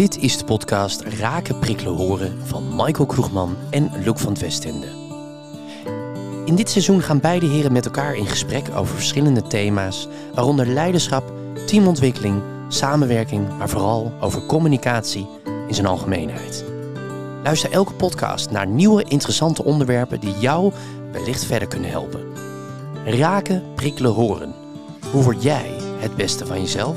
Dit is de podcast Raken, Prikkelen, Horen van Michael Kroegman en Luc van het Westende. In dit seizoen gaan beide heren met elkaar in gesprek over verschillende thema's, waaronder leiderschap, teamontwikkeling, samenwerking, maar vooral over communicatie in zijn algemeenheid. Luister elke podcast naar nieuwe interessante onderwerpen die jou wellicht verder kunnen helpen. Raken, prikkelen, horen. Hoe word jij het beste van jezelf?